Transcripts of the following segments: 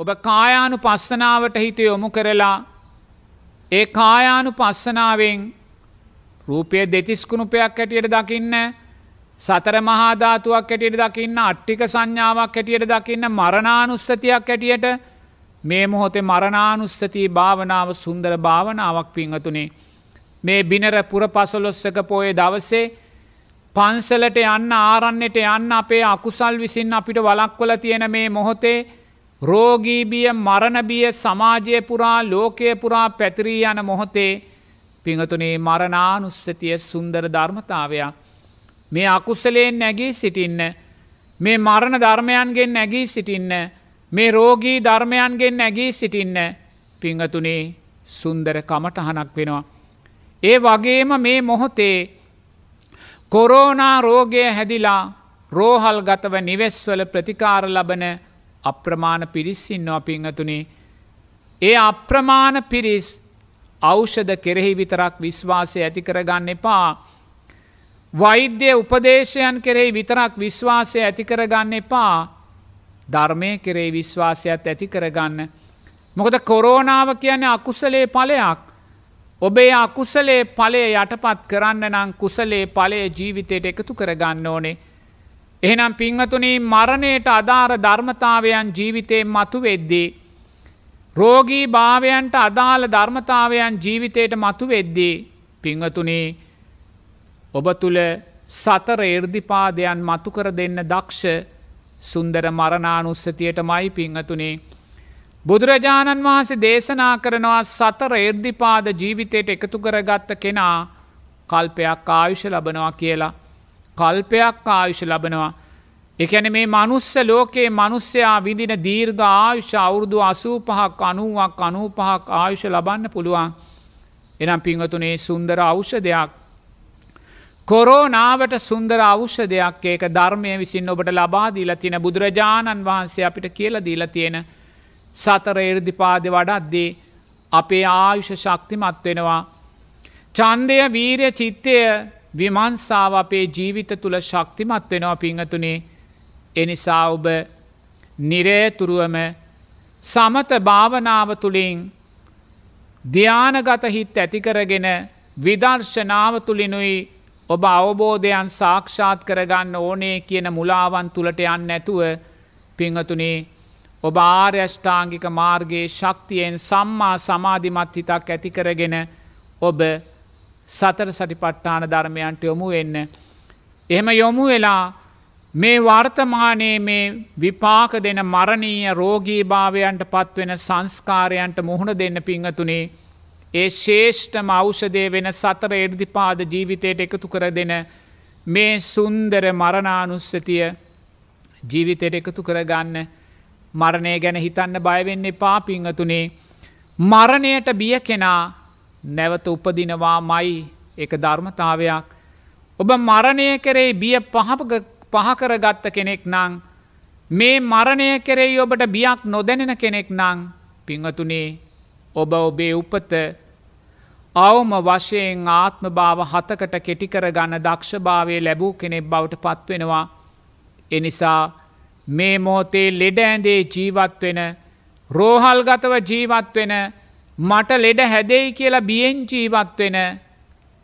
ඔබ කායානු පස්සනාවට හිත යොමු කරලා ඒ කායානු පස්සනාවෙන් රූපය දෙතිස්කුණුපයක් හැටියට දකින්න සතර මහාධාතුවක් හැටියට දකින්න අට්ටික සංඥාවක් හැටියට දකින්න මරණානුස්සතියක් හැටියට මේ මොහොතේ මරණානුස්සතිී භාවනාව සුන්දර භාවනාවක් පිංහතුනේ මේ බිනර පුර පසලොස්සක පෝය දවසේ පන්සලට යන්න ආරන්නට යන්න අපේ අකුසල් විසින් අපිට වලක්වල තියෙන මේ මොහොතේ රෝගීබිය මරණබිය සමාජය පුරා ලෝකය පුරා පැතිරී යන මොහොතේ පිංහතුනේ මරණානුස්සතිය සුන්දර ධර්මතාවයක්. මේ අකුස්සලයෙන් නැගී සිටින්න මේ මරණ ධර්මයන්ගෙන් නැගී සිටින්න මේ රෝගී ධර්මයන්ගෙන් නැගී සිටින්න පිංහතුනේ සුන්දර කමටහනක් වෙනවා. ඒ වගේම මේ මොහොතේ කොරෝනා රෝගය හැදිලා රෝහල් ගතව නිවෙස්වල ප්‍රතිකාර ලබන අප්‍රමාණ පිරිස්සින්නවා පිංහතුනේ. ඒ අප්‍රමාණ පිරිස් ඖෂධ කෙරෙහි විතරක් විශ්වාසය ඇති කරගන්න එපා. වෛද්‍ය උපදේශයන් කෙරෙහි විතරක් විශ්වාසය ඇති කරගන්න එපා ධර්මය කෙරේ විශ්වාසයත් ඇති කරගන්න. මොකද කොරෝනාව කියන්නේ අකුසලේ පලයක්. ඔබේ අකුසලේ පලය යටපත් කරන්න නම් කුසලේ පලය ජීවිතයට එකතු කරගන්න ඕනේ. එහෙනම් පිංහතුනී මරණයට අධාර ධර්මතාවයන් ජීවිතයෙන් මතු වෙද්දී. රෝගී භාවයන්ට අදාළ ධර්මතාවයන් ජීවිතයට මතු වෙද්දී. පිංහතුනේ ඔබ තුළ සතර එර්දිපාදයන් මතුකර දෙන්න දක්ෂ සුන්දර මරණානුස්සතියට මයි පිංහතුනේ. බුදුරජාණන් වහන්සේ දේශනා කරනවා සතර එර්දිපාද ජීවිතයට එකතු කරගත්ත කෙනා කල්පයක් ආයුෂ ලබනවා කියලා. කල්පයක් ආයුෂ ලබනවා. එකැන මේ මනුස්ස ලෝකයේ මනුස්්‍යයා විදින දීර්ඝ ආයුෂ අවුරුදු අසූ පහක් අනුවක් අනූ පහක් ආයුෂ ලබන්න පුළුවන්. එනම් පිංහතුනේ සුන්දර අවෂ දෙයක්. කොරෝනාවට සුන්දර අවෂ්‍ය දෙයක් ඒක ධර්මය විසින් ඔබට ලබාදීලා තියෙන බුදුරජාණන් වහන්සේ අපිට කියල දීලා තියෙන සතර එරදිපාද වඩත්දේ අපේ ආයුෂ ශක්තිමත් වෙනවා. චන්දය වීරය චිත්තය විමන්සාාව අපේ ජීවිත තුළ ශක්තිමත් වෙනවා පිංහතුනේ. එනිසා ඔබ නිරේතුරුවම සමත භාවනාව තුළින් ධ්‍යානගත හිත් ඇතිකරගෙන විදර්ශනාව තුළිනුයි ඔබ අවබෝධයන් සාක්ෂාත් කරගන්න ඕනේ කියන මුලාවන් තුළට යන්න ඇතුව පිංහතුනේ ඔබ ආර්යෂ්ඨාංගික මාර්ගයේ ශක්තියෙන් සම්මා සමාධිමත් හිතක් ඇතිකරගෙන ඔබ සතර සටිපට්ඨාන ධර්මයන්ට යොමු වෙන්න. එහෙම යොමු වෙලා මේ වර්තමානයේ මේ විපාක දෙන මරණීය රෝගී භාවයන්ට පත්වෙන සංස්කාරයන්ට මුහුණ දෙන්න පිංහතුනේ ඒ ශේෂ්ඨම අවෂදය වෙන සතර එර්දිපාද ජීවිතයට එකතු කර දෙන මේ සුන්දර මරණානුස්සතිය ජීවිතයට එකතු කරගන්න මරණය ගැන හිතන්න බයවෙන්නේ පාපිංහතුනේ මරණයට බිය කෙනා නැවත උපදිනවා මයි එක ධර්මතාවයක් ඔබ මරණය කරේ බිය පහකරගත්ත කෙනෙක් නං මේ මරණය කෙරෙයි ඔබට බියක් නොදැනෙන කෙනෙක් නං පිංහතුනේ ඔබ ඔබේ උපත අවම වශයෙන් ආත්ම භාව හතකට කෙටිකර ගන්න දක්ෂභාවය ලැබූ කෙනෙක් බවට පත්වෙනවා. එනිසා මේ මෝතේ ලෙඩ ඇඳේ ජීවත්වෙන රෝහල්ගතව ජීවත්වෙන මට ලෙඩ හැදෙයි කියලා බියෙන් ජීවත්වෙන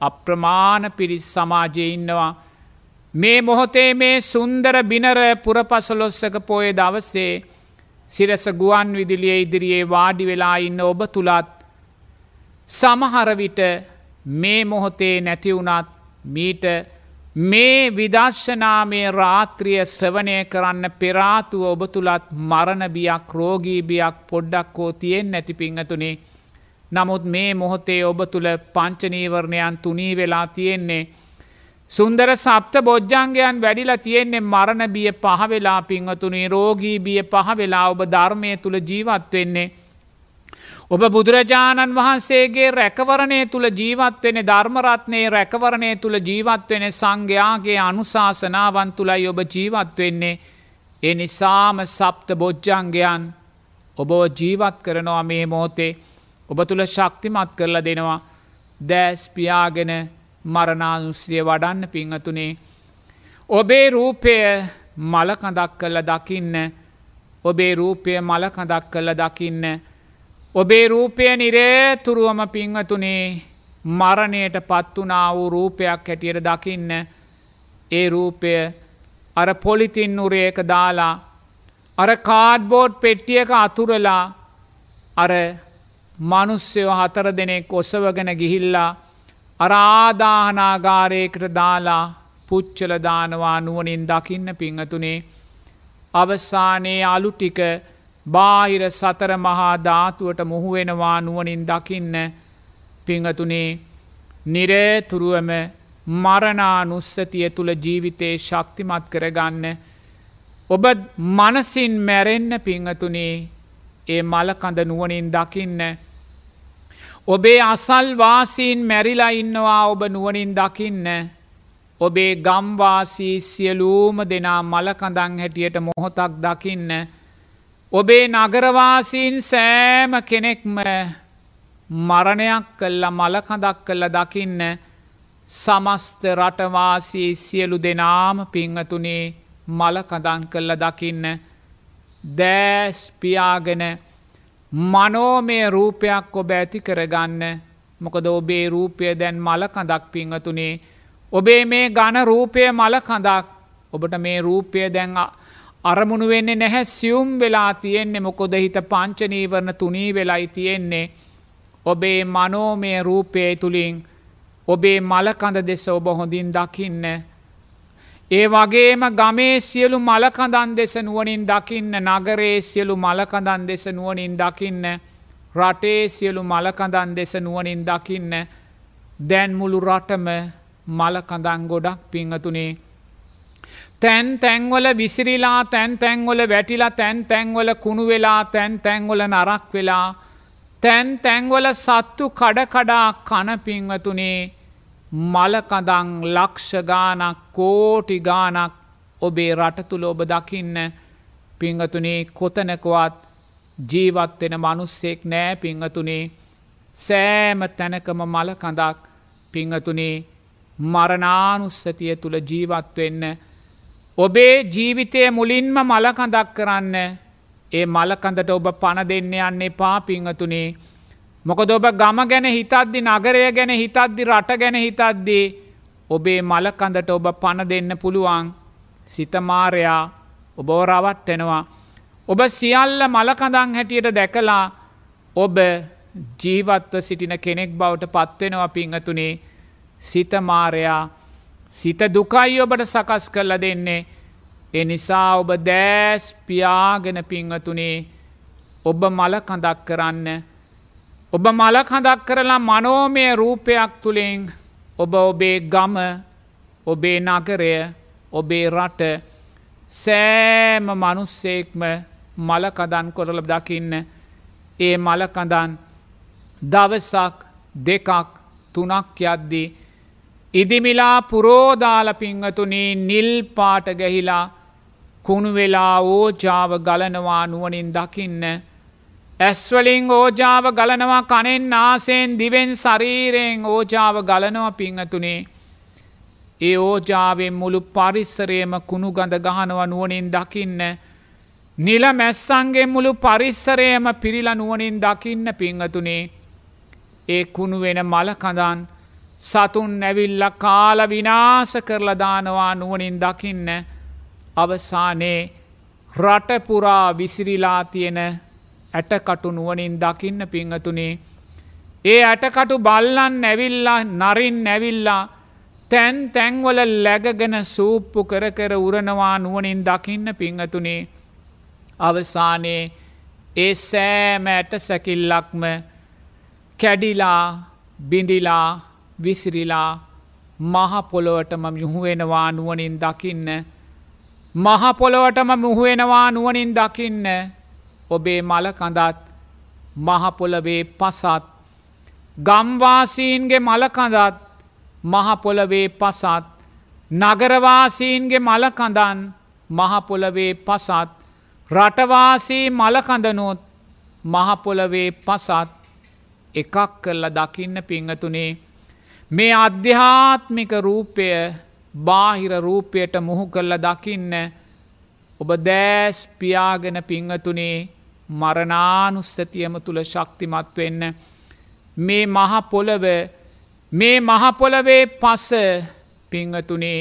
අප්‍රමාණ පිරිස් සමාජය ඉන්නවා. මේ මොහොතේ මේ සුන්දර බිනර පුරපසලොස්සක පෝය දවසේ සිරස ගුවන් විදිලිය ඉදිරියේ වාඩි වෙලා ඉන්න ඔබ තුළත් සමහරවිට මේ මොහොතේ නැතිවුනත් මීට මේ විදර්ශනාමය රාත්‍රිය ශ්‍රවණය කරන්න පෙරාතුව ඔබ තුළත් මරණබියක් රෝගීබියක් පොඩ්ඩක් හෝ තියෙන් නැති පිංහතුනේ නමුත් මේ මොහොතේ ඔබ තුළ පංචනීවරණයන් තුනී වෙලා තියෙන්නේ සුන්දර සප්ත බොජ්ජංගයන් වැඩිලා තියෙන්නේ මරණ බිය පහවෙලා පිංහතුනේ රෝගී බිය පහවෙලා ඔබ ධර්මය තුළ ජීවත් වෙන්නේ. ඔබ බුදුරජාණන් වහන්සේගේ රැකවරණය තුළ ජීවත්වෙන ධර්මරත්නයේ රැකවරණය තුළ ජීවත්වෙන සංඝයාගේ අනුශාසනාවන් තුළයි ඔබ ජීවත්වෙන්නේ. ඒ නිසාම සප්ත බොජ්ජංගයන් ඔබෝ ජීවත් කරනවා මේ මෝතේ ඔබ තුළ ශක්තිමත් කරලා දෙනවා දෑස්පියාගෙන මරණානුස්්‍රිය වඩන්න පිංහතුනේ. ඔබේ රූපය මලකඳක් කල්ල දකින්න ඔබේ රූපය මලකඳක් කල්ල දකින්න. ඔබේ රූපය නිරේතුරුවම පිංහතුනේ මරණයට පත්වනා වූ රූපයක් හැටියට දකින්න ඒ රූපය අර පොලිතින් උරේක දාලා අර කාඩ්බෝඩ් පෙට්ටියක අතුරලා අර මනුස්්‍යයෝ හතර දෙනෙක් ඔසවගෙන ගිහිල්ලා අරාදාහනාගාරයකට දාලා පුච්චල දානවා නුවනින් දකින්න පිංහතුනේ. අවසානයේ අලු ටික බාහිර සතර මහා ධාතුවට මුහුවෙනවා නුවනින් දකින්න පිංහතුනේ. නිරේතුරුවම මරණානුස්සතිය තුළ ජීවිතයේ ශක්තිමත් කරගන්න. ඔබ මනසින් මැරෙන්න පිංහතුනේ ඒ මලකඳ නුවනින් දකින්න ඔබේ අසල්වාසීන් මැරිලා ඉන්නවා ඔබ නුවනින් දකින්න. ඔබේ ගම්වාසී සියලූම දෙනා මලකඳං හැටියට මොහොතක් දකින්න. ඔබේ නගරවාසීන් සෑම කෙනෙක්ම මරණයක් කල්ල මලකඳක් කල්ල දකින්න සමස්ත රටවාසී සියලු දෙනාම පිංහතුනේ මලකඳං කල්ල දකින්න දෑස් පියාගෙන මනෝමය රූපයක් ඔබ ඇති කරගන්න. මොකද ඔබේ රූපය දැන් මල කඳක් පිංහතුනේ. ඔබේ මේ ගණ රූපය මල කඳක්. ඔබට මේ රූපය දැන් අරමුණු වෙන්නේ නැහැ සියුම් වෙලා තියෙන්නේ. මොකොද හිත පංචනීවරණ තුනී වෙලයි තියෙන්නේ. ඔබේ මනෝමය රූපය තුළින් ඔබේ මලකඳ දෙස ඔබ හොඳින් දකින්න. ඒ වගේම ගමේ සියලු මලකඳන් දෙස නුවනින් දකින්න නගරේ සියලු මලකඳන් දෙස නුවනින් දකින්න රටේ සියලු මලකඳන් දෙස නුවනින් දකින්න දැන් මුළු රටම මලකඳන් ගොඩක් පිංහතුනේ. තැන් තැන්වල විසිරිලා තැන් තැන්වල වැටිලා තැන් තැන්වල කුණු වෙලා තැන් තැන්වල නරක් වෙලා තැන් තැන්වල සත්තු කඩකඩා කන පිංවතුනේ මලකඳං ලක්ෂ ගානක් කෝටි ගානක් ඔබේ රට තුළ ඔබ දකින්න. පිංහතුනේ කොතනකවත් ජීවත්වෙන මනුස්සෙක් නෑ පිංහතුනේ සෑම තැනකම මලකඳක් පිංහතුනේ මරණානුස්සතිය තුළ ජීවත්වෙන්න ඔබේ ජීවිතය මුලින්ම මලකඳක් කරන්න. ඒ මලකඳට ඔබ පණ දෙන්න යන්නේ පා පිංහතුනේ මොකද ඔබ ගම ගැන හිතද්දි නගරය ගැන හිතද්දි රට ගැන හිතද්දී ඔබේ මලකඳට ඔබ පණ දෙන්න පුළුවන් සිතමාරයා ඔබ රවට්ටෙනවා. ඔබ සියල්ල මලකඳං හැටියට දැකලා ඔබ ජීවත්ව සිටින කෙනෙක් බවට පත්වෙනවා පිංහතුනේ සිතමාරයා සිත දුකයි ඔබට සකස් කරල දෙන්නේ. එනිසා ඔබ දෑස් පියාගෙන පිංහතුනේ ඔබ මලකඳක් කරන්න ඔබ මලකඳක් කරලා මනෝමය රූපයක් තුළින් ඔබ ඔබේ ගම ඔබේ නගරය ඔබේ රට සෑම මනුස්සෙක්ම මලකදන් කොරල දකින්න. ඒ මලකඳන් දවසක් දෙකක් තුනක් යද්දී ඉදිමිලා පුරෝදාල පිංහතුනේ නිල් පාට ගැහිලා කුණු වෙලා ඕජාව ගලනවා නුවනින් දකින්න. ඇස්වලින් ඕජාව ගලනවා කනෙන් නාසයෙන් දිවෙන් ශරීරයෙන් ඕජාව ගලනව පිංහතුනේ. ඒ ඕජාවෙන් මුළු පරිස්සරයම කුණු ගඳ ගහනව නුවනින් දකින්න. නිල මැස්සන්ගේ මුළු පරිස්සරයම පිරිල නුවනින් දකින්න පිංහතුනේ. ඒ කුණු වෙන මලකඳන් සතුන් නැවිල්ල කාල විනාස කරලදානවා නුවනින් දකින්න අවසානයේ රටපුරා විසිරිලා තියෙන ඇටකටු නුවනින් දකින්න පිංහතුනේ. ඒ ඇටකටු බල්ලන් නැවිල්ලා නරින් නැවිල්ලා තැන් තැන්වල läගගෙන සූප්පු කර කර උරනවා නුවනින් දකින්න පිංහතුනේ. අවසානයේ ඒ සෑම ඇට සැකිල්ලක්ම කැඩිලා බිඳිලා විසිරිලා මහපොළොවටම යුහුවෙනවා නුවනින් දකින්න. මහපොළොවටම මුහුවෙනවා නුවනින් දකින්න ඔබේ මලකඳත් මහපොලවේ පසත්. ගම්වාසීන්ගේ මලකඳත් මහපොලවේ පසත්. නගරවාසීන්ගේ මලකඳන් මහපොලවේ පසත්. රටවාසී මලකඳනුත් මහපොලවේ පසත්. එකක් කල්ල දකින්න පිංහතුනේ මේ අධ්‍යාත්මික රූපය බාහිර රූපයට මුහු කල්ල දකින්න ඔබ දෑස් පියාගෙන පිංහතුනේ මරණානුස්සතියම තුළ ශක්තිමත් වෙන්න මේ මහපොළව මේ මහපොළවේ පස පිංහතුනේ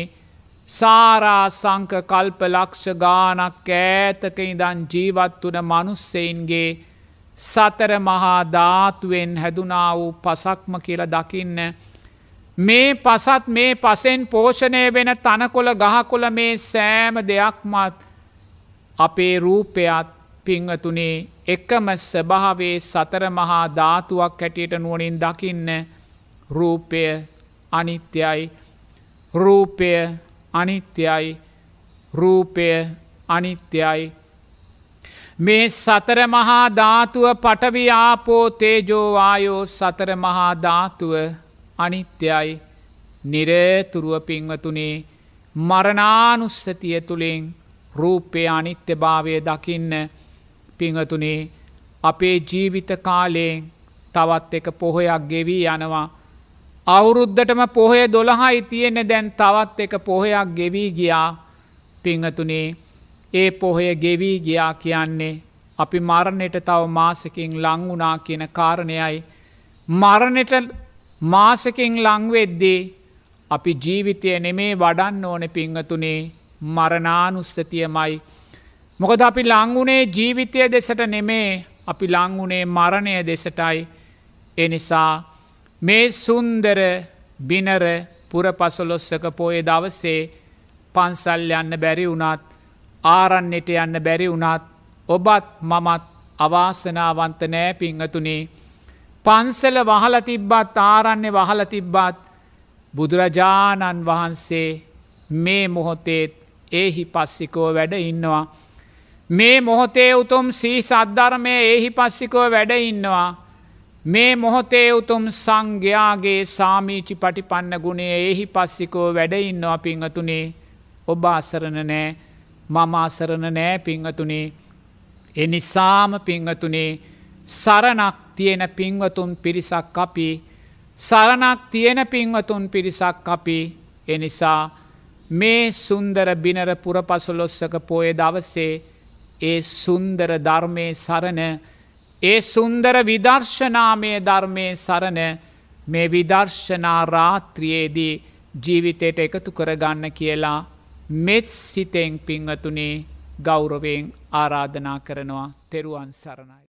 සාරා සංක කල්ප ලක්ෂ ගානක් ඈතක ඉදන් ජීවත් වන මනුස්සයින්ගේ සතර මහා ධාතුවෙන් හැදුනා වූ පසක්ම කියල දකින්න. මේ පසත් මේ පසෙන් පෝෂණය වෙන තනකොළ ගහකොළ මේ සෑම දෙයක්මත් අපේ රූපයත් පිංහතුනේ එකම ස්වභාවේ සතර මහා ධාතුවක් හැටියට නුවනින් දකින්න රූපය අනිත්‍යයි. රූපය අනිත්‍යයි. රූපය අනිත්‍යයි. මේ සතර මහා ධාතුව පටවියාපෝ තේජෝවායෝ සතර මහා ධාතුව අනිත්‍යයි. නිරේතුරුව පින්වතුනේ මරණානුස්සතිය තුළින් රූපය අනිත්‍ය භාවය දකින්න පිංහතුනේ අපේ ජීවිත කාලයෙන් තවත් එක පොහොයක් ගෙවී යනවා. අවුරුද්ධටම පොහේ දොළහයි තියෙන දැන් තවත් එක පොහයක් ගෙවී ගියා. පිංහතුනේ ඒ පොහය ගෙවී ගියා කියන්නේ අපි මරණයට තව මාසකින් ලංවුනා කියන කාරණයයි. මරණට මාසකින් ලංවෙද්දී අපි ජීවිතය නෙමේ වඩන්න ඕන පිංහතුනේ. මරණානුස්ථතියමයි මොකද අපි ලංවුනේ ජීවිතය දෙසට නෙමේ අපි ලංවුනේ මරණය දෙසටයි එනිසා මේ සුන්දර බිනර පුරපසලොස්සක පෝය දවසේ පන්සල් යන්න බැරි වුණත් ආරන්නට යන්න බැරි වුණත් ඔබත් මමත් අවාසනාවන්ත නෑ පිංහතුනේ පන්සල වහල තිබ්බත් ආරන්නේ වහල තිබ්බත් බුදුරජාණන් වහන්සේ මේ මොහොතේත් ඒහි පස්සිකෝ වැඩ ඉන්නවා. මේ මොහොතේ උතුම් සී සද්ධර්මය ඒහි පස්සිකෝ වැඩ ඉන්නවා. මේ මොහොතේ උතුම් සංඝයාගේ සාමීචි පටිපන්න ගුණේ එහි පස්සිකෝ වැඩඉන්නවා පිංහතුනේ ඔබ අසරණ නෑ. මම අසරණ නෑ පිංහතුනේ එනිසාම පිංහතුනේ සරණක් තියෙන පින්වතුන් පිරිසක් අපි සරණක් තියෙන පින්වතුන් පිරිසක් අපි. එනිසා මේ සුන්දර බිනර පුරපසලොස්සක පෝය දවසේ ඒ සුන්දර ධර්මය සරණ ඒ සුන්දර විදර්ශනාමය ධර්මය සරණ මේ විදර්ශනා රාත්‍රියයේදී ජීවිතයට එකතු කරගන්න කියලා මෙත් සිතෙන් පිංහතුනේ ගෞරවයෙන් ආරාධනා කරනවා තෙරුවන් සරණයි.